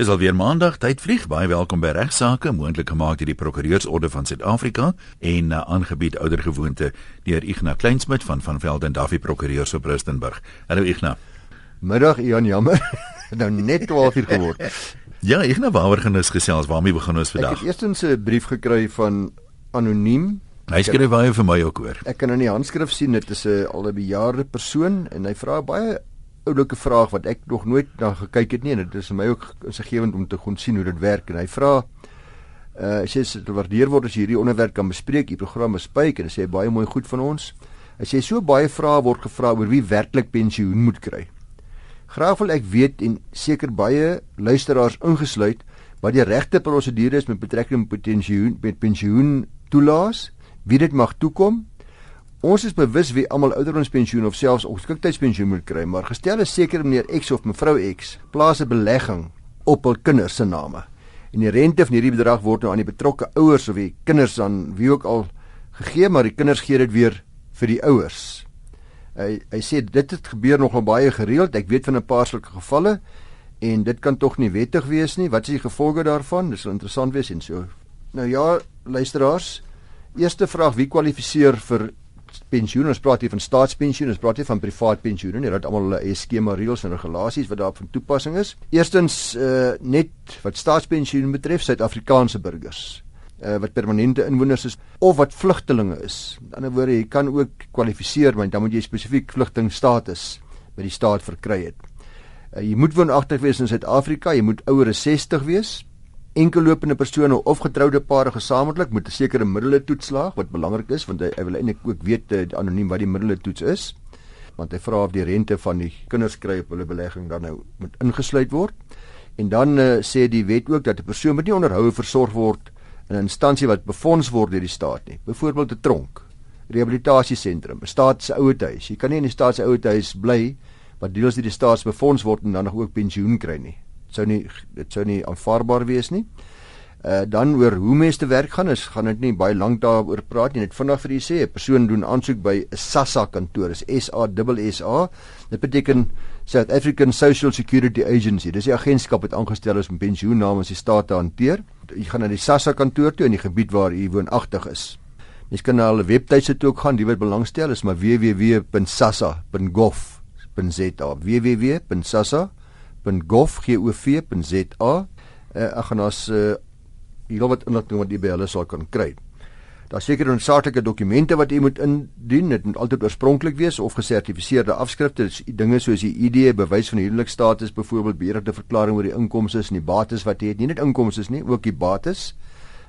Dis alweer maandag, tyd vlieg. Baie welkom by Regsake, moontlik gemaak deur die Prokureursorde van Suid-Afrika en uh, aangebied oudergewoonte deur Ignas Kleinsmid van van Velden Duffy Prokureurs op Rustenburg. Hallo Ignas. Middag Ian, jammer. nou net 12 uur geword. ja, Ignas, waaroor gaan ons gesels? Waarmee begin ons vandag? Ek het eerstens 'n brief gekry van anoniem. Hy skryf baie vir my ook oor. Ek kan in die handskrif sien dit is 'n al 'n bejaarde persoon en hy vra baie oulike vraag wat ek nog nooit na gekyk het nie en dit is vir my ook insiggewend om te gaan sien hoe dit werk en hy vra uh sê dit waardeer word as hierdie onderwerp kan bespreek. Die program is spyk en hy sê baie mooi goed van ons. Hy sê so baie vrae word gevra oor wie werklik pensioen moet kry. Graag wil ek weet en seker baie luisteraars ingesluit wat die regte prosedure is met betrekking tot pensioen met pensioen toelaas, wie dit mag toekom Ons is bewus wie almal ouderdomspensioen of selfs ongeskiktheidspensioen moet kry, maar gestel is seker meneer X of mevrou X plaas 'n belegging op hul kinders se name. En die rente van hierdie bedrag word nou aan die betrokke ouers of die kinders aan wie ook al gegee, maar die kinders gee dit weer vir die ouers. Hy hy sê dit het gebeur nogal baie gereeld. Ek weet van 'n paar sulke gevalle en dit kan tog nie wettig wees nie. Wat is die gevolge daarvan? Dit sal interessant wees en so. Nou ja, luisteraars, eerste vraag, wie kwalifiseer vir pensioen, ons praat hier van staatspensioen, ons praat hier van privaat pensioen. Hulle het almal hulle eie skema reëls en regulasies wat daarop van toepassing is. Eerstens uh, net wat staatspensioen betref, Suid-Afrikaanse burgers uh, wat permanente inwoners is of wat vlugtelinge is. Aan die ander woorde, jy kan ook kwalifiseer, maar dan moet jy spesifiek vlugtingstatus by die staat verkry het. Uh, jy moet woonagtig wees in Suid-Afrika, jy moet ouer as 60 wees enkellopende persone of getroude pare gesamentlik moet 'n sekere middele toets slaag wat belangrik is want hy, hy wil eintlik ook weet uh, anoniem wat die middele toets is. Want hy vra of die rente van die kinders kry op hulle belegging dan nou moet ingesluit word. En dan uh, sê die wet ook dat 'n persoon moet nie onderhoue versorg word in 'n instansie wat befonds word deur die staat nie. Byvoorbeeld 'n tronk rehabilitasiesentrum 'n staat se ouetehuis jy kan nie in die staat se ouetehuis bly wat deels deur die staat befonds word en dan nog ook pensioen kry nie sou nie dit sou nie aanvaarbaar wees nie. Uh dan oor hoe mense te werk gaan is gaan dit nie baie lank daaroor praat nie. Net vinnig vir u sê 'n persoon doen aansoek by 'n SASSA kantoor. Is S A S S A. Dit beteken South African Social Security Agency. Dis die agentskap wat aangestel is om pensioen namens die staat te hanteer. U gaan na die SASSA kantoor toe in die gebied waar u woonagtig is. Mens kan na hulle webtuiste toe ook gaan, die wat belangstel is maar www.sassa.gov.za. www.sassa.gov.za www.gov.za. Uh, ek gaan as uh, hier wat inligting wat jy by hulle sal kan kry. Daar seker noodsaaklike dokumente wat jy moet indien. Dit moet altyd oorspronklik wees of gesertifiseerde afskrifte. Dis dinge soos die ID, bewys van huwelikstatus, byvoorbeeld beheerde verklaring oor die inkomste en die bates wat jy het. Nie net inkomste nie, ook die bates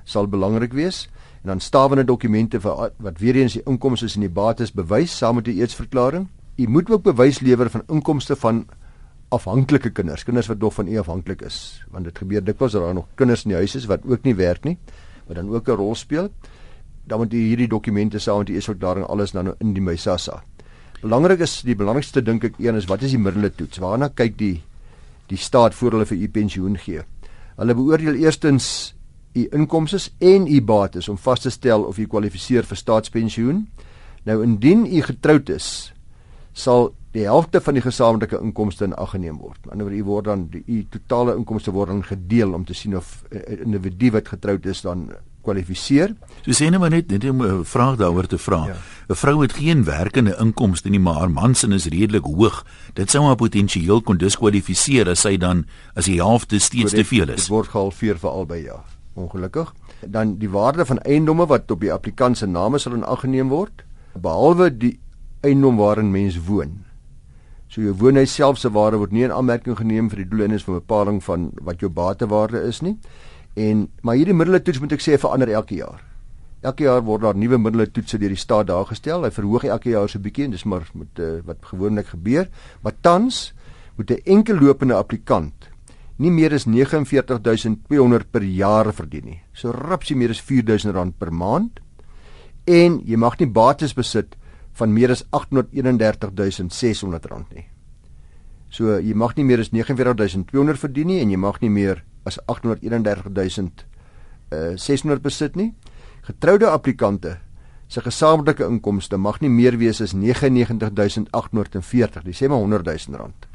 sal belangrik wees. En dan stawende dokumente vir wat weer eens die inkomste en die bates bewys saam met die eetsverklaring. Jy moet ook bewys lewer van inkomste van afhanklike kinders, kinders wat nog van u afhanklik is, want dit gebeur dikwels dat daar nog kinders in die huis is wat ook nie werk nie, wat dan ook 'n rol speel. Dan moet jy hierdie dokumente saam met die eersverklaring alles dan in die Mysasa. Belangrik is die belangrikste dink ek een is wat is die middele toets? Waarna kyk die die staat voor hulle vir u pensioen gee? Hulle beoordeel eerstens u inkomste en u bates om vas te stel of u kwalifiseer vir staatspensioen. Nou indien u getroud is, sal die helfte van die gesamentlike inkomste in ag geneem word. Aan die ander word word dan die, die totale inkomste word dan gedeel om te sien of 'n uh, individu wat getroud is dan kwalifiseer. So sê net maar net net 'n vraag daaroor te vra. 'n ja. Vrou het geen werkende inkomste nie, maar haar man se is redelik hoog. Dit sou haar potensieel kon diskwalifiseer as sy dan as die helfte steeds te veel is. Dit word gehalveer vir albei ja. Ongelukkig. Dan die waarde van eiendomme wat op die applikant se name sal in ag geneem word, behalwe die eiendom waarin mens woon. So jou woonhuis self se waarde word nie in aanmerking geneem vir die doelenis van bepaling van wat jou batewaarde is nie. En maar hierdie middele toets moet ek sê verander elke jaar. Elke jaar word daar nuwe middele toetse deur die staat daar gestel. Hy verhoog elke jaar so 'n bietjie en dis maar met uh, wat gewoonlik gebeur. Maar tans moet 'n enkel lopende applikant nie meer as 49200 per jaar verdien nie. So rapsie meer as 4000 rand per maand. En jy mag nie bates besit van meer as 831600 rand nie. So jy mag nie meer as 49200 verdien nie en jy mag nie meer as 831600 uh, besit nie. Getroude applikante se gesamentlike inkomste mag nie meer wees as 99840, dis sê maar 100000 rand.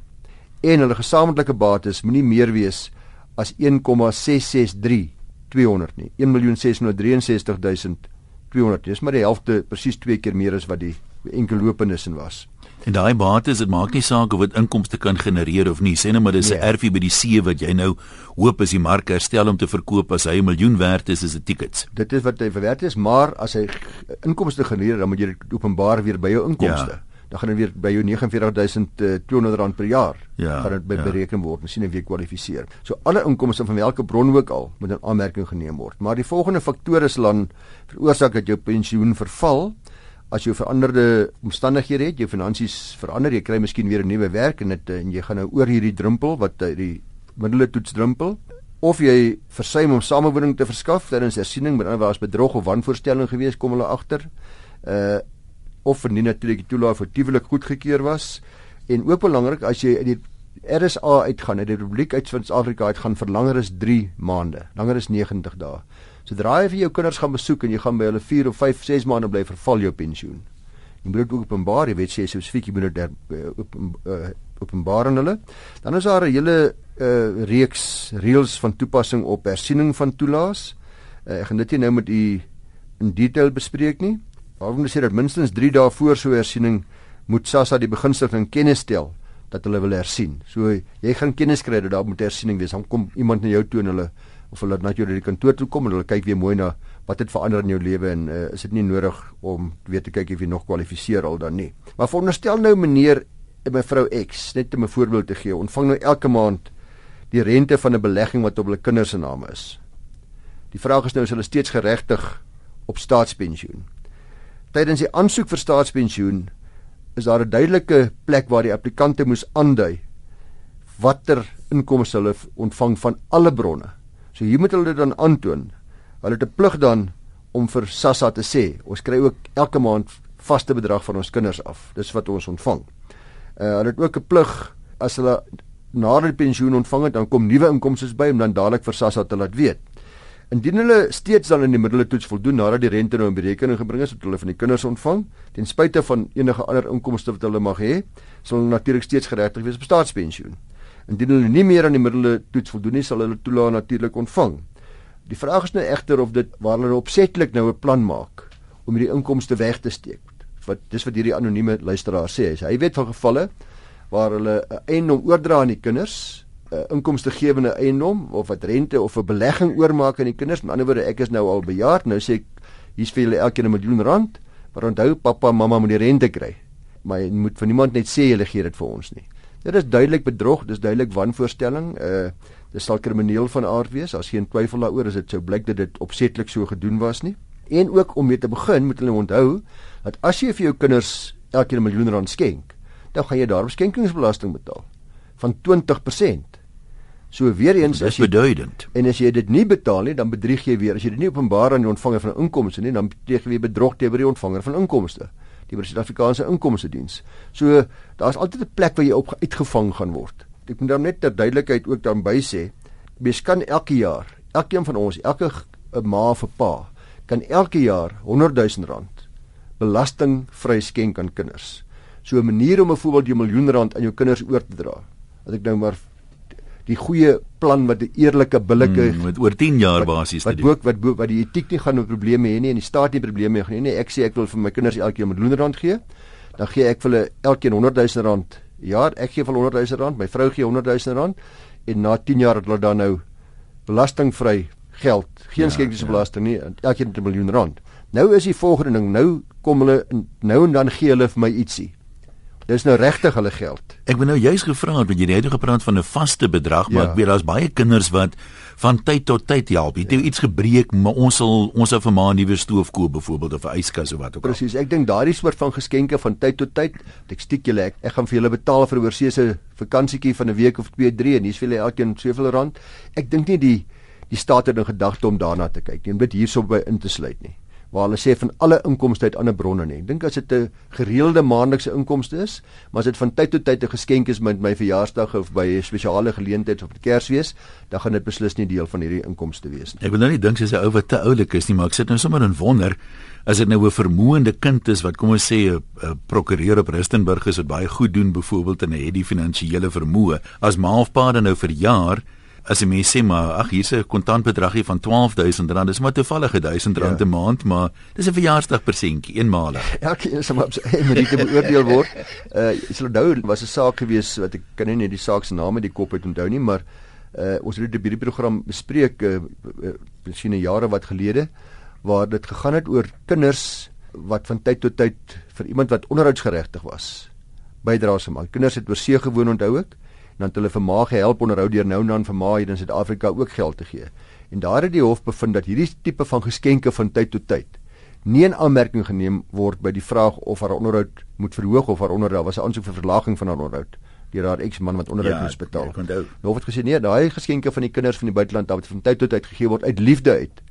En hulle gesamentlike bates moenie meer wees as 1,663 200 nie. 1.663.200. Dis maar die helfte presies twee keer meer as wat die enkellopendes in was. En daai bates, dit maak nie saak of dit inkomste kan genereer of nie. Sê net maar dis 'n nee. erfie by die see wat jy nou hoop as die mark herstel om te verkoop as hy 'n miljoen werd is, is dit tickets. Dit is wat hy werd is, maar as hy inkomste genereer, dan moet jy dit openbaar weer by jou inkomste. Ja. Dan gaan dit weer by jou 49200 rand per jaar. Ja, gaan dit by ja. bereken word, miskien 'n week kwalifiseer. So alle inkomste van watter bron ook al moet in aanmerking geneem word. Maar die volgende faktore sal dan veroorsaak dat jou pensioen verval as jy veranderde omstandighede het, jou finansies verander, jy kry miskien weer 'n nuwe werk en dit en jy gaan nou oor hierdie drempel wat die middele toets drempel of jy versuim om samewoning te verskaf tydens hersiening met ander was bedrog of wanvoorstelling gewees kom hulle agter. Uh of verdien natuurlik die toelaag foutiewelik goedgekeur was. En ook belangrik as jy uit die RSA uitgaan uit die Republiek uit Suid-Afrika uit gaan vir langer as 3 maande langer as 90 dae Sodra jy vir jou kinders gaan besoek en jy gaan by hulle 4 of 5, 6 maande bly verval jou pensioen. Jy moet dit ook openbaar, jy weet sê spesifiek jy moet dit eh, op uh, openbaar aan hulle. Dan is daar 'n hele uh, reeks reëls van toepassing op hersiening van toelaas. Uh, ek gaan dit nie nou met u in detail bespreek nie. Waarom sê dat minstens 3 dae voor so hersiening moet SASSA die begunstigde kennis stel dat hulle wil hersien. So jy gaan kennis kry dat daar moet hersiening wees. Dan kom iemand na jou toe en hulle of hulle net jou by die kantoor toe kom en hulle kyk weer mooi na wat het verander in jou lewe en uh, is dit nie nodig om weer te kyk of jy nog kwalifiseer al dan nie. Maar veronderstel nou meneer en mevrou X, net om 'n voorbeeld te gee, ontvang nou elke maand die rente van 'n belegging wat op hulle kinders se name is. Die vraag is nou is hulle steeds geregtig op staatspensioen. Tydens die aansoek vir staatspensioen is daar 'n duidelike plek waar die applikante moes aandui watter inkomste hulle ontvang van alle bronne. So hier moet hulle dan aantoon. Hulle het 'n plig dan om vir SASSA te sê, ons kry ook elke maand vaste bedrag van ons kinders af. Dis wat ons ontvang. Uh hulle het ook 'n plig as hulle na die pensioen ontvang het, dan kom nuwe inkomste by om dan dadelik vir SASSA te laat weet. Indien hulle steeds dan in die middele toets voldoen nadat die rente nou in berekening gebring is wat hulle van die kinders ontvang, ten spyte van enige ander inkomste wat hulle mag hê, sal hulle natuurlik steeds geregtig wees op staatspensioen. Indien hulle nie meer aan die middele toets voldoen nie, sal hulle toelaat natuurlik ontvang. Die vraag is nou egter of dit waar hulle opsetlik nou 'n plan maak om hierdie inkomste weg te steek. Wat dis wat hierdie anonieme luisteraar sê, hy weet van gevalle waar hulle 'n eiendom oordra aan die kinders, 'n inkomstegewende eiendom of wat rente of 'n belegging oormaak aan die kinders. Met ander woorde, ek is nou al bejaard, nou sê ek hier's vir julle elkeen 'n miljoen rand, maar onthou pappa en mamma moet die rente kry. Maar jy moet vir niemand net sê julle gee dit vir ons nie. Dit is duidelik bedrog, dis duidelik wanvoorstelling. Uh dit sal krimineel van aard wees. As geen twyfel daaroor is dit sou blyk dat dit opsetlik so gedoen was nie. En ook om mee te begin moet hulle onthou dat as jy vir jou kinders elke 'n miljoen rand skenk, dan gaan jy daarop skenkingsbelasting betaal van 20%. So weer eens as jy beduidend. En as jy dit nie betaal nie, dan bedrieg jy weer. As jy dit nie openbaar aan die ontvanger van inkomste nie, dan bedrieg jy weer bedrog teenoor die ontvanger van inkomste die Suid-Afrikaanse Inkomste Diens. So daar's altyd 'n plek waar jy op uitgevang gaan word. Ek moet dan net ter duidelikheid ook dan by sê, mens kan elke jaar, elkeen van ons, elke ma of pa, kan elke jaar 100 000 rand belastingvry skenk aan kinders. So 'n manier om 'n voorbeeld jy 'n miljoen rand aan jou kinders oor te dra. As ek nou maar die goeie plan wat 'n eerlike billike mm, met oor 10 jaar basies te doen. Wat wat wat wat die etiek nie gaan 'n probleem hê nie en die staat nie probleme hê nie. Ek sê ek wil vir my kinders elkeen 'n miljoen rand gee. Dan gee ek vir hulle elkeen 100 000 rand. Ja, ek gee vir hulle 100 000 rand, my vrou gee 100 000 rand en na 10 jaar het hulle dan nou belastingvry geld, geen ja, skenkingsbelasting ja. nie, elkeen 'n miljoen rand. Nou is die volgende ding, nou kom hulle nou en dan gee hulle vir my ietsie. Dis nou regtig hulle geld. Ek ben nou juis gevra het want jy het nou gepraat van 'n vaste bedrag, maar ja. ek weet daar's baie kinders wat van tyd tot tyd help. Het jy ja. iets gebreek, maar ons sal ons sal vir ma 'n nuwe stoof koop byvoorbeeld of 'n yskas of wat ook al. Presies. Ek dink daardie soort van geskenke van tyd tot tyd, ek stiek julle ek, ek gaan vir julle betaal vir 'n oorseese vakansietjie van 'n week of 2, 3 en hier's vir julle elkeen soveel rand. Ek dink nie die die staat het in gedagte om daarna te kyk nie, om dit hierso by in te sluit nie waar hulle sê van alle inkomste uit ander bronne nie. Ek dink as dit 'n gereelde maandelikse inkomste is, maar as dit van tyd tot tyd 'n geskenk is met my verjaarsdag of by 'n spesiale geleentheid of Kersfees, dan gaan dit beslis nie deel van hierdie inkomste wees nie. Ek wil nou nie dink sy's 'n ou wat te oulik is nie, maar ek sit nou sommer in wonder as dit nou 'n vermoënde kind is wat kom ons sê 'n prokureur op Rustenburg is wat baie goed doen byvoorbeeld en het die finansiële vermoë as ma of pa dan nou vir jaar as jy mens sê maar ag hier's 'n kontantbedragie van R12000, dis maar toevallige R1000 ja. 'n maand, maar dis 'n verjaarsdag persentjie eenmalig. Elkeen sal op sy eie manier beoordeel word. Uh jy sal onthou was 'n saak gewees wat ek kan nie net die saak se naam uit die kop uit onthou nie, maar uh ons het dit by die program bespreek uh, uh miskien 'n jare wat gelede waar dit gegaan het oor kinders wat van tyd tot tyd vir iemand wat onderhoudsgeregtig was bydraes gemaak. Kinders het oor see gewoon onthou ek dan het hulle vir ma gehelp onderhou deur nou en dan vir ma hier in Suid-Afrika ook geld te gee. En daar het die hof bevind dat hierdie tipe van geskenke van tyd tot tyd nie in aanmerking geneem word by die vraag of haar onderhoud moet verhoog of haar onderhoud was 'n aansoek vir verlaging van haar onderhoud deur haar eksman wat onderhoud ja, moes betaal. Ja, hof het gesê nee, daai geskenke van die kinders van die buiteland wat van tyd tot tyd gegee word uit liefde uit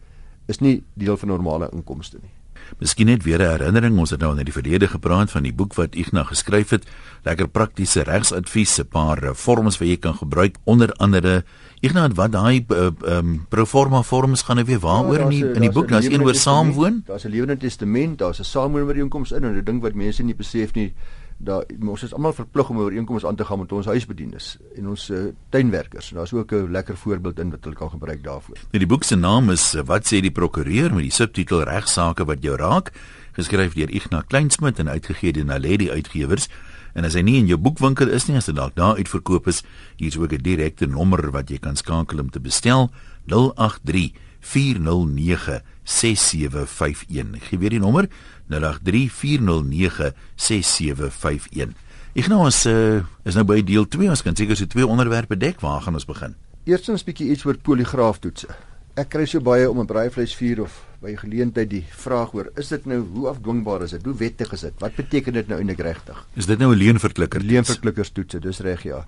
is nie deel van normale inkomste nie. Miskien net weer 'n herinnering, ons het nou in die verlede gepraat van die boek wat Ignas geskryf het, lekker praktiese regsadvies, 'n paar eh, vorms wat jy kan gebruik, onder andere Ignas wat daai uh, um, proforma vorms gaan nou weer waaroor ja, in die in die boek, daar's een oor saamwoon. Daar's 'n lewende testament, daar's 'n saamwoonooreenkoms in en 'n ding wat mense nie besef nie daar ons is almal verplig om ooreenkomste aan te gaan met ons huisbedienis en ons uh, tuinwerkers. Daar's ook 'n lekker voorbeeld in wat hulle kan gebruik daarvoor. Nou die boek se naam is eh, Wat sê die prokureur met die subtitel Regsake wat jou raak, geskryf deur Ignas Kleinsmid en uitgegee deur Naledi Uitgewers. En as hy nie in jou boekwinkel is nie, as dit dalk daar uitverkoop is, hier is ook 'n direkte nommer wat jy kan skakel om te bestel: 083 409 6751. Ek gee weer die nommer 0834096751. Ek nou ons uh, is nou by deel 2. Ons kan seker so twee onderwerpe dek. Waar gaan ons begin? Eerstens bietjie iets oor poligraaftoetse. Ek kry so baie om 'n braaivleisvuur of by geleentheid die vraag hoor, is dit nou hoe afdwingbaar is dit? Hoe wettig is dit? Wat beteken dit nou eintlik regtig? Is dit nou 'n leenverklikker? Leenverklikkerstoetse, dis reg ja.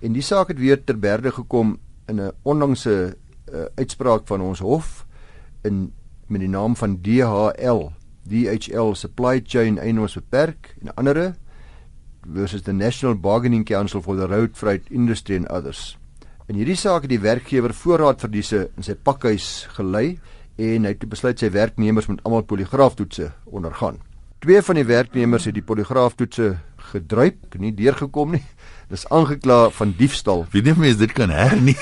En die saak het weer ter berde gekom in 'n onlangse uh, uitspraak van ons hof in met die naam van DHL DHL Supply Chain Eienaars Beperk en ander versus the National Bargaining Council for the Road Freight Industry and others. In hierdie saak het die werkgewer voorraadverliese in sy pakhuis gelei en hy het besluit sy werknemers moet almal poligraaftoetse ondergaan. Twee van die werknemers het die poligraaftoetse gedruip, nie deurgekom nie. Dis aangekla van diefstal. Wie neem mens dit kan hernie?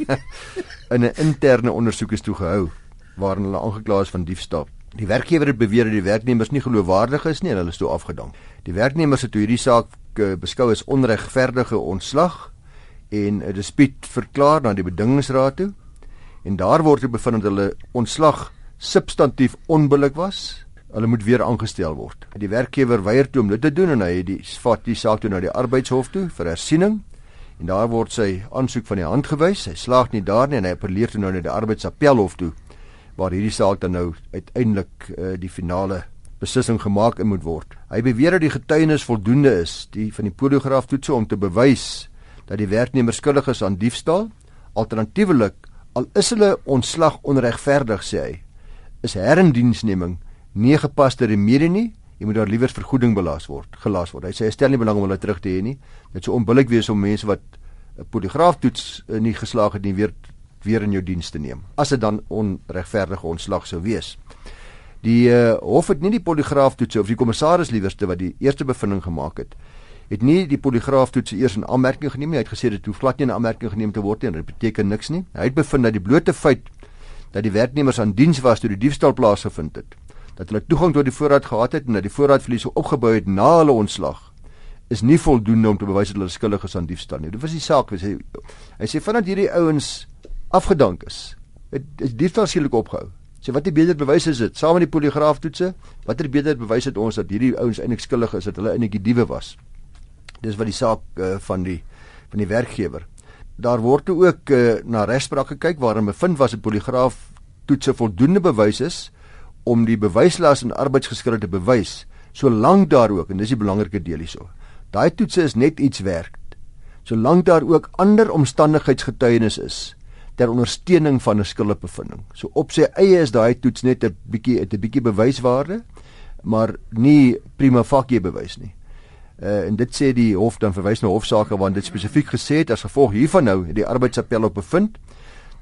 in 'n interne ondersoek is toegehou waarin hulle aangekla is van diefstal. Die werkgewer het beweer dat die werknemers nie geloofwaardig is nie en hulle is toe afgedank. Die werknemers het hierdie saak eh, beskou as onregverdige ontslag en 'n dispuut verklaar na die bedingingsraad toe. En daar word bevind dat hulle ontslag substantief onbillik was. Hulle moet weer aangestel word. Die werkgewer weier toe om dit te doen en hy het die vat die saak toe na die arbeidshof toe vir hersiening. En daar word sy aansoek van die hand gewys. Hy slaag nie daar nie en hy appeleer toe nou na die arbeidsappelhof toe waar hierdie saak dan nou uiteindelik uh, die finale beslissing gemaak moet word. Hy beweer dat die getuienis voldoende is, die van die poligraaf toetse om te bewys dat die werknemer skuldig is aan diefstal. Alternatiefelik, al is hulle ontslag onregverdig sê hy, is herindiensneming nie gepaste remedie nie. Jy moet daar liewer vergoeding belas word, gelas word. Hy sê hy stel nie belang om hulle terug te hê nie. Dit sou onbillik wees om mense wat 'n poligraaf toets uh, nie geslaag het nie weer weer in jou diens te neem as dit dan onregverdige ontslag sou wees. Die uh, hof het nie die poligraaf toets of die kommissaris liewerste wat die eerste bevinding gemaak het het nie die poligraaf toets eers in aanmerking geneem nie. Hy het gesê dit hoef glad nie in aanmerking geneem te word nie. Dit beteken niks nie. Hy het bevind dat die blote feit dat die werknemers aan diens was toe die diefstal plaasgevind het, dat hulle toegang tot die voorraad gehad het en dat die voorraadverliese opgebou het na hulle ontslag is nie voldoende om te bewys dat hulle skuldig is aan diefstal nie. Dit was die saak. Hy sê hy sê vandat hierdie ouens afgedank is. Het is diefstal skielik opgehou. Sê wat die beter bewys is dit? Saam met die poligraaftoetse, watter beter bewys het ons dat hierdie ouens eintlik skuldig is dat hulle eintlik die diewe was? Dis wat die saak uh, van die van die werkgewer. Daar word ook uh, na regspraak gekyk waarin bevind was 'n poligraaftoetse voldoende bewys is om die bewyslas en arbeidsgeskrywe te bewys solank daar ook en dis die belangrike deel hierso. Daai toetse is net iets werk. Solank daar ook ander omstandigheidsgetuienis is ter ondersteuning van 'n skuldbevinding. So op sy eie is daai toets net 'n bietjie 'n bietjie bewyswaarde, maar nie prima facie bewys nie. Uh en dit sê die hof dan verwys na hofsaake want dit spesifiek gesê het as gevolg hiervan nou die arbeidsappel op bevind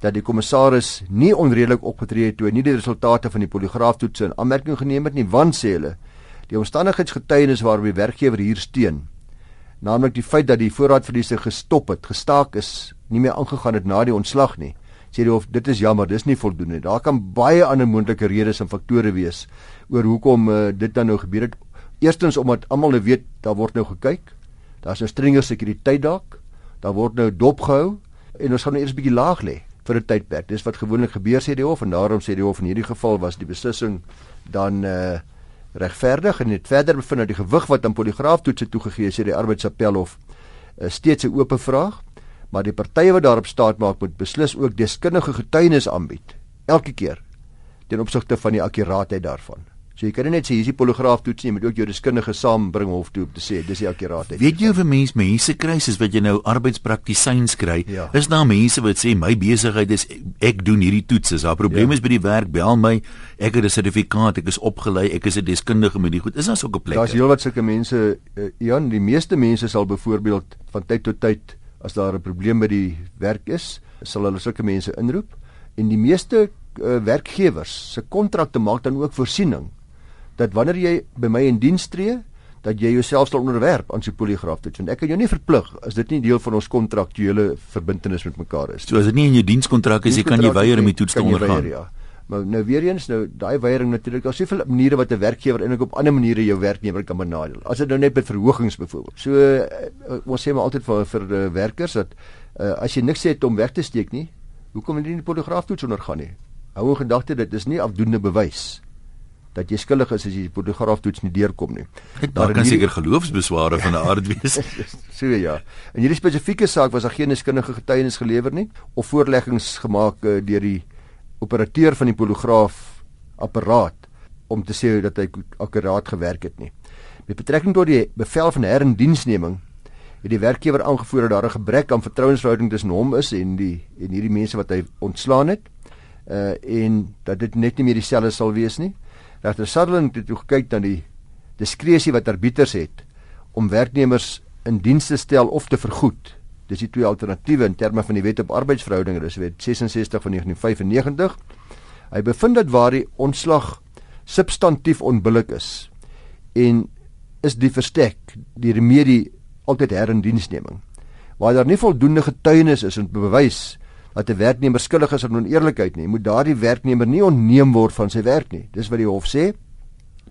dat die kommissaris nie onredelik opgetree het toe hy nie die resultate van die poligraaftoetse in aanmerking geneem het nie want sê hulle die omstandigheidsgetuienis waarop die werkgewer hier steun naamlik die feit dat die voorraadverliese gestop het, gestaak is, nie meer aangegaan het na die ontslag nie. Sê die hof, dit is jammer, dis nie voldoende nie. Daar kan baie ander moontlike redes en faktore wees oor hoekom uh, dit dan nou gebeur het. Eerstens omdat almal nou weet daar word nou gekyk. Daar's 'n strenger sekuriteit dalk. Daar word nou dopgehou en ons gaan nou eers 'n bietjie laag lê vir 'n tydperk. Dis wat gewoonlik gebeur sê die hof en daarom sê die hof in hierdie geval was die beslissing dan uh regverdig en het verder bevind dat die gewig wat aan poligraaftoetse toegegee is deur die arbeidsappelhof uh, steeds 'n oop vraag, maar die partye wat daarop staat maak moet beslis ook deskundige getuienis aanbied elke keer ten opsigte van die akkuraatheid daarvan. So jy kan net sê hier's die poligraaf toets nie, jy moet ook jou deskundige saambring hof toe om te sê dis die akkuraatheid. Weet jy of 'n mens mense kry soos wat jy nou arbeidspraktisyns kry? Ja. Is daar mense wat sê my besigheid is ek doen hierdie toets, as daar probleme ja. is by die werk, bel my. Ek het 'n sertifikaat, ek is opgelei, ek is 'n deskundige met die goed. Is daar sulke plekke? Daar's heelwat sulke mense. Uh, Jan, die meeste mense sal byvoorbeeld van tyd tot tyd as daar 'n probleem by die werk is, sal hulle sulke mense inroep en die meeste uh, werkgewers se kontrakte maak dan ook voorsiening dat wanneer jy by my in diens tree, dat jy jouself sal onderwerp aan so poligraaf toets. Want ek kan jou nie verplig as dit nie deel van ons kontraktuele verbintenis met mekaar is. So as dit nie in jou dienskontrak is, jy kan jy weier om die toets te ondergaan. Weier, ja. Maar nou weer eens nou daai weiering natuurlik daar soveel maniere wat 'n werkgewer eintlik op ander maniere jou werknemer kan benadeel. As dit nou net met verhogings byvoorbeeld. So uh, ons sê maar altyd vir vir uh, werkers dat uh, as jy niks het om weg te steek nie, hoekom moet jy nie die poligraaf toets ondergaan nie? Hou in gedagte dit is nie afdoende bewys dat jy skuldig is as jy die poligraaf toets nie deurkom nie. Daar kan seker geloofsbesware van 'n aard wees. so ja. In hierdie spesifieke saak was daar geen deskundige getuienis gelewer nie of voorleggings gemaak uh, deur die operateur van die poligraaf apparaat om te sê dat hy akkuraat gewerk het nie. Met betrekking tot die bevel van herindiensneming het die werkgewer aangevoer dat daar 'n gebrek aan vertrouensverhouding tussen hom is en die en hierdie mense wat hy ontslaan het uh en dat dit net nie meer dieselfde sal wees nie. Regter Sutherland het toe gekyk na die diskresie wat arbiters het om werknemers in diens te stel of te vergoed. Dis die twee alternatiewe in terme van die Wet op Arbeidsverhoudinge, dis Wet 66 van 1995. Hy bevind dat waar die ontslag substantief onbillik is en is die verstek die remedie altyd herindiensneming. Waar daar nie voldoende getuienis is om te bewys dat 'n werknemer skuldig is aan oneerlikheid nie, moet daardie werknemer nie onneem word van sy werk nie. Dis wat die hof sê.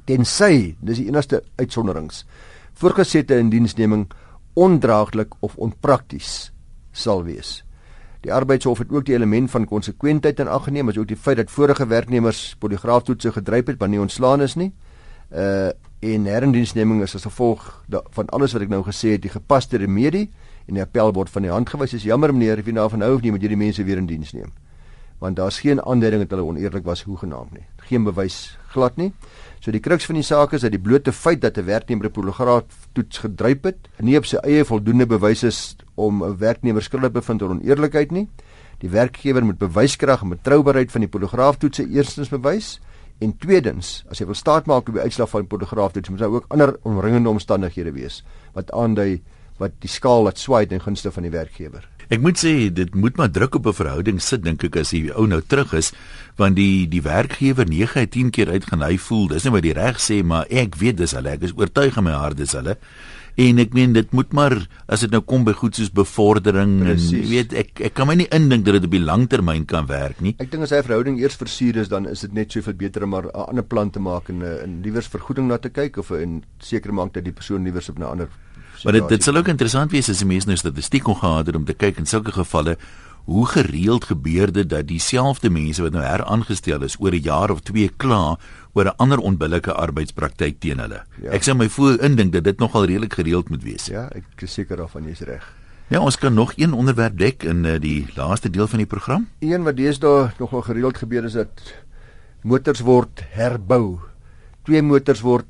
Tensy, dis die enigste uitsonderings, voorgesette indiensneming ondraaglik of onprakties sal wees. Die arbeidshof het ook die element van konsekwentheid in ag geneem, asook die feit dat vorige werknemers poligraaftoetse gedryf het wanneer ontslaan is nie. Uh en herindiensneming is as gevolg van alles wat ek nou gesê het, die gepaste remedie en die appel word van die hand gewys. Is jammer meneer, of jy nou van hou of nie met hierdie mense weer in diens neem. Want daar's geen aanduiding dat hulle oneerlik was hoegenaamd nie. Geen bewys glad nie. So die kruks van die saak is dat die blote feit dat 'n werknemer 'n poligraaf toets gedryp het, nie op sy eie voldoende bewys is om 'n werknemer skuldig bevind oor oneerlikheid nie. Die werkgewer moet bewyskrag en betroubaarheid van die poligraaf toets eerstens bewys en tweedens, as hy wil staatmaak op die uitslag van die poligraaf toets, moet daar ook ander omringende omstandighede wees wat aandui wat die skaal laat swaai ten gunste van die werkgewer. Ek moet sê dit moet maar druk op 'n verhouding sit dink ek as die ou nou terug is want die die werkgewer 9 uit 10 keer uitgaan hy voel dis nie wat die reg sê maar ek weet dis hulle ek is oortuig in my hart dis hulle en ek meen dit moet maar as dit nou kom by goed soos bevordering Precies. en weet ek ek kan my nie indink dat dit op die langtermyn kan werk nie. Ek dink as hy verhouding eers versuur is dan is dit net soveel beter om maar 'n ander plan te maak en in liewers vergoeding na te kyk of in seker maak dat die persoon liewers op 'n ander Maar dit dit sal ook interessant wees as die mense nou statistiek kon gehad het om te kyk in sulke gevalle hoe gereeld gebeur dit dat dieselfde mense wat nou heraangestel is oor 'n jaar of 2 kla oor 'n ander onbillike arbeidspraktyk teen hulle. Ja. Ek sê my voor indink dat dit nogal redelik gereeld moet wees. Ja, ek is seker daarvan jy's reg. Ja, ons kan nog een onderwerp dek in uh, die laaste deel van die program. Een wat deesdae nogal gereeld gebeur is dat motors word herbou. Twee motors word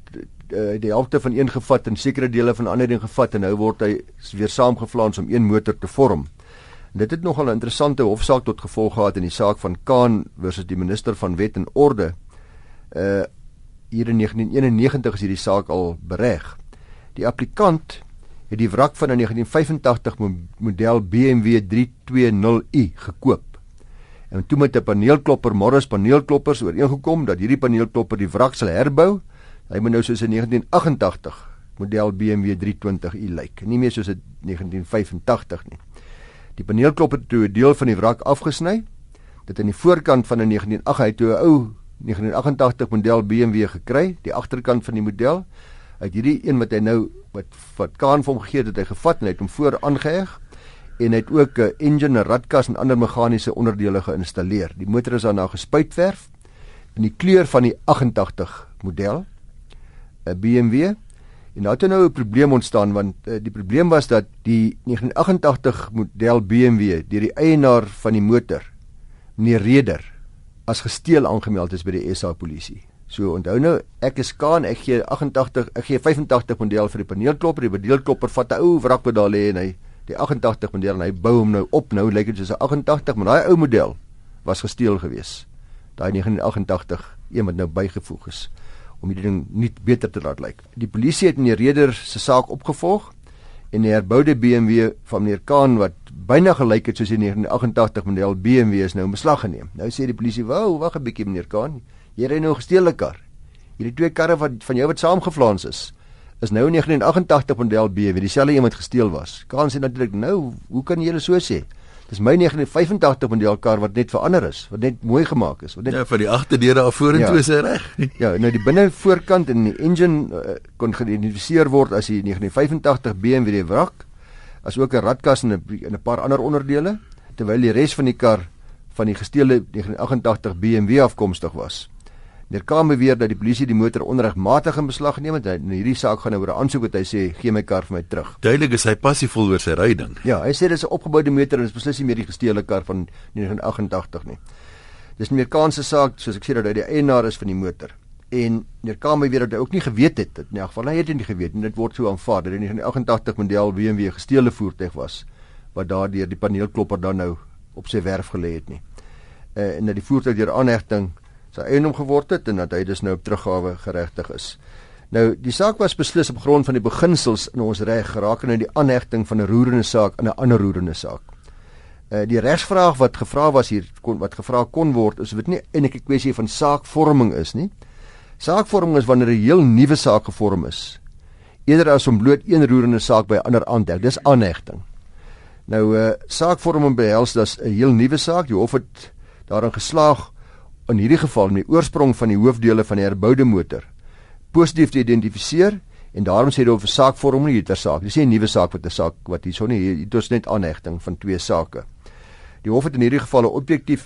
uh, die helfte van een gevat en sekere dele van ander ding gevat en nou word hy weer saamgevlaans om een motor te vorm. En dit het nogal 'n interessante hofsaak tot gevolg gehad in die saak van Kaan versus die minister van Wet en Orde. Uh hier in 1991 is hierdie saak al bereg. Die applikant het die wrak van 'n 1985 model BMW 320i gekoop. En toe met 'n paneelklopper Morris paneelkloppers ooreengekom dat hierdie paneelklopper die wrak sal herbou Hy moet nou soos in 1988 model BMW 320i lyk. Nie meer soos 'n 1985 nie. Die paneelklop het toe 'n deel van die wrak afgesny. Dit aan die voorkant van 'n 1988 hy toe 'n ou 1988 model BMW gekry, die agterkant van die model. Uit hierdie een wat hy nou wat wat Kaan vir hom gegee het, het hy gevat en hy het hom voor aangeheg en hy het ook 'n engine, 'n radkas en ander meganiese onderdele geïnstalleer. Die motor is daarna gespuitverf in die kleur van die 88 model 'n BMW en nou het er nou 'n probleem ontstaan want uh, die probleem was dat die 1988 model BMW deur die eienaar van die motor meneer Reder as gesteel aangemeld is by die SA polisie. So onthou nou ek is Kaan ek gee 88 ek gee 85 model vir die paneelklopper die paneelklopper vat 'n ou wrakpedaal lê en hy die 88 model en hy bou hom nou op nou lyk dit soos 'n 88 maar daai ou model was gesteel gewees. Daai 1988 een wat nou bygevoeg is om die ding nie beter te laat lyk. Die polisie het meneer Reder se saak opgevolg en die herboude BMW van meneer Kaan wat byna gelyk het soos die 1988 model BMW is nou in beslag geneem. Nou sê die polisie: "Wou, wag 'n bietjie meneer Kaan, jy ry nou gesteelde kar. Hierdie twee karre wat van jou wat saamgeflans is, is nou 'n 1988 model BMW, dieselfde een wat gesteel was." Kaan sê natuurlik: "Nou, hoe kan jy julle so sê?" Dis my 1985 model kar wat net verander is, wat net mooi gemaak is, wat net Ja, vir die agterdeure af vorentoe ja. is reg. ja, nou die binne voorkant en die engine uh, kon geïdentifiseer word as die 1985 BMW wrak, as ook 'n radkas en 'n 'n paar ander onderdele, terwyl die res van die kar van die gesteelde 1988 BMW afkomstig was. Meneer Kaam beweer dat die polisie die motor onregmatig in beslag geneem het. In hierdie saak gaan nou oor 'n aansoek wat hy sê gee my kar vir my terug. Duidelik is hy passievol oor sy ryding. Ja, hy sê dis 'n opgeboude motor en dis beslis nie meer die gesteelde kar van 1988 nie. Dis meneer Kaam se saak, soos ek sê dat hy die eienaar is van die motor. En meneer Kaam beweer dat hy ook nie geweet het dit in elk geval. Hy het dit nie geweet nie. Dit word so aanvaar dat dit 'n 1988 model BMW gesteelde voertuig was wat daardeur die paneelklopper dan nou op sy werf gelê het nie. Uh, en dat die voertuig deur aanhegting sy eiendom geword het en dat hy dus nou op teruggawe geregtig is. Nou die saak was beslis op grond van die beginsels in ons reg rakende die aanhegting van 'n roerende saak aan 'n ander roerende saak. Uh die regsvraag wat gevra was hier kon wat gevra kon word is dit nie eintlik 'n kwessie van saakvorming is nie. Saakvorming is wanneer 'n heel nuwe saak gevorm is. Eerder as om bloot een roerende saak by ander aan te heg. Dis aanhegting. Nou uh saakvorming behels dat 'n heel nuwe saak, die hof het daarin geslaag in hierdie geval met die oorsprong van die hoofdele van die herboude motor positief te identifiseer en daarom sê dit of 'n saak vorm nie ter saak. Dis nie 'n nuwe saak wat 'n saak wat hier sonne hier dit is net aanhegting van twee sake. Die hof het in hierdie geval 'n objektief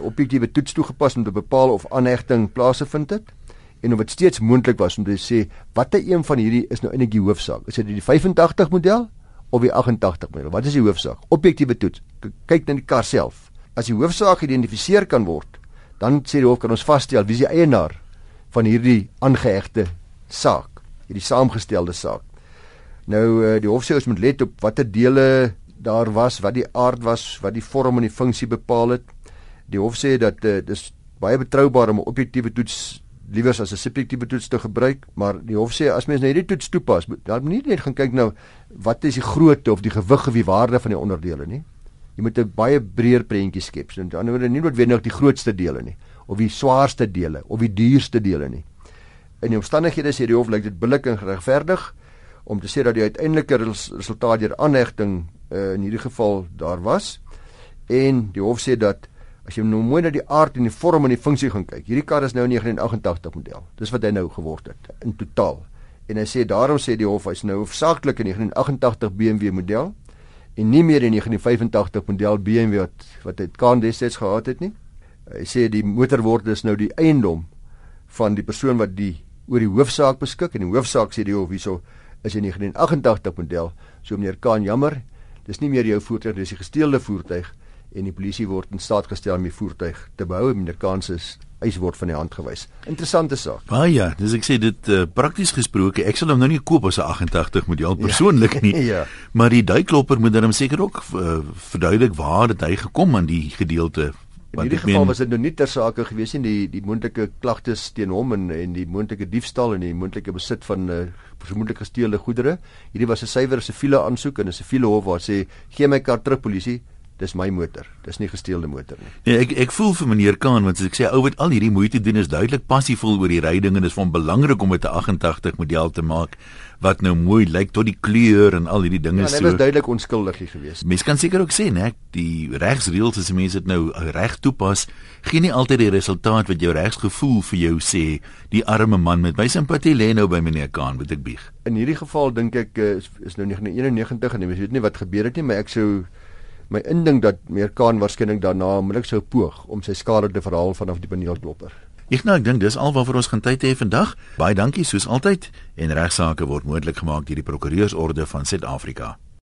objektiewe toets toegepas om te bepaal of aanhegting plaasgevind het en of dit steeds moontlik was om te sê watter een van hierdie is nou eintlik die hoofsaak. Is dit die 85 model of die 88 model? Wat is die hoofsaak? Objektiewe toets. Kyk na die kar self. As die hoofsaak geïdentifiseer kan word, dan sê die hof kan ons vasstel wie is die eienaar van hierdie aangehegte saak, hierdie saamgestelde saak. Nou eh, die hof sê ons moet let op watter dele daar was, wat die aard was, wat die vorm en die funksie bepaal het. Die hof sê dat uh, dis baie betroubaar om 'n objektiewe toets liewer as 'n subjektiewe toets te gebruik, maar die hof sê as mens net hierdie toets toepas, dan moet nie net gaan kyk nou wat is die grootte of die gewig of die waarde van die onderdele nie. Jy moet 'n baie breër prentjie skep. So dan word dit nie noodwendig die grootste dele nie of die swaarste dele of die duurste dele nie. In die omstandighede sê die hof lyk dit billik en geregverdig om te sê dat die uiteindelike res resultaat deur aanhegting uh, in hierdie geval daar was. En die hof sê dat as jy nou mooi na die aard en die vorm en die funksie gaan kyk, hierdie kar is nou 'n 1988 model. Dis wat hy nou geword het in totaal. En hy sê daarom sê die hof hy's nou hoofsaaklik 'n 1988 BMW model en nie meer die 1985 model BMW wat wat hy kan destyds gehad het nie. Hy sê die motor word dus nou die eiendom van die persoon wat die oor die hoofsaak beskik en die hoofsaak sê die hof hierso is 'n 1988 model. So meneer Kaan jammer, dis nie meer jou voertuig, dis 'n gesteelde voertuig en die polisie word in staat gestel om die voertuig te behou. Meneer Kaan se eis word van die hand gewys. Interessante saak. Baie ja, dis ek sê dit uh, prakties gesproke, ek sal hom nou nie koop as 'n 88 model ja. persoonlik nie. ja. Maar die duiklopper moet dan seker ook uh, verduidelik waar dit hy gekom aan die gedeelte In hierdie geval was dit nou nie ter sake gewees nie die die moontlike klagtes teen hom en en die moontlike diefstal en die moontlike besit van uh, vermoedelik gesteelde goedere. Hierdie was 'n suiwer siviele aansoek en 'n siviele hof waar sê gee my kar terug polisie dis my motor. Dis nie gesteelde motor nie. Nee, ek ek voel vir meneer Kaan want as ek sê ou wat al hierdie moeite doen is duidelik passievol oor die ryding en dit is van belangrik om 'n 88 model te maak wat nou mooi lyk tot die kleur en al hierdie dinge ja, so. Ja, dit was duidelik onskuldig geweest. Mens kan seker ook sê, né, die regsreëls as mense dit nou reg toepas, gee nie altyd die resultaat wat jou regsgevoel vir jou sê. Die arme man met my simpatie lê nou by meneer Kaan, moet ek bieg. In hierdie geval dink ek eh, is, is nou 1991 en jy weet nie wat gebeur het nie, maar ek sou my indink dat meneer Kaan waarskynlik daarna onmiddellik sou poog om sy skade te verhaal vanaf die paneelklopper. Ek nou ek dink dis alwaar ons gaan tyd hê vandag. Baie dankie soos altyd en regsaake word moontlik gemaak deur die Prokureursorde van Suid-Afrika.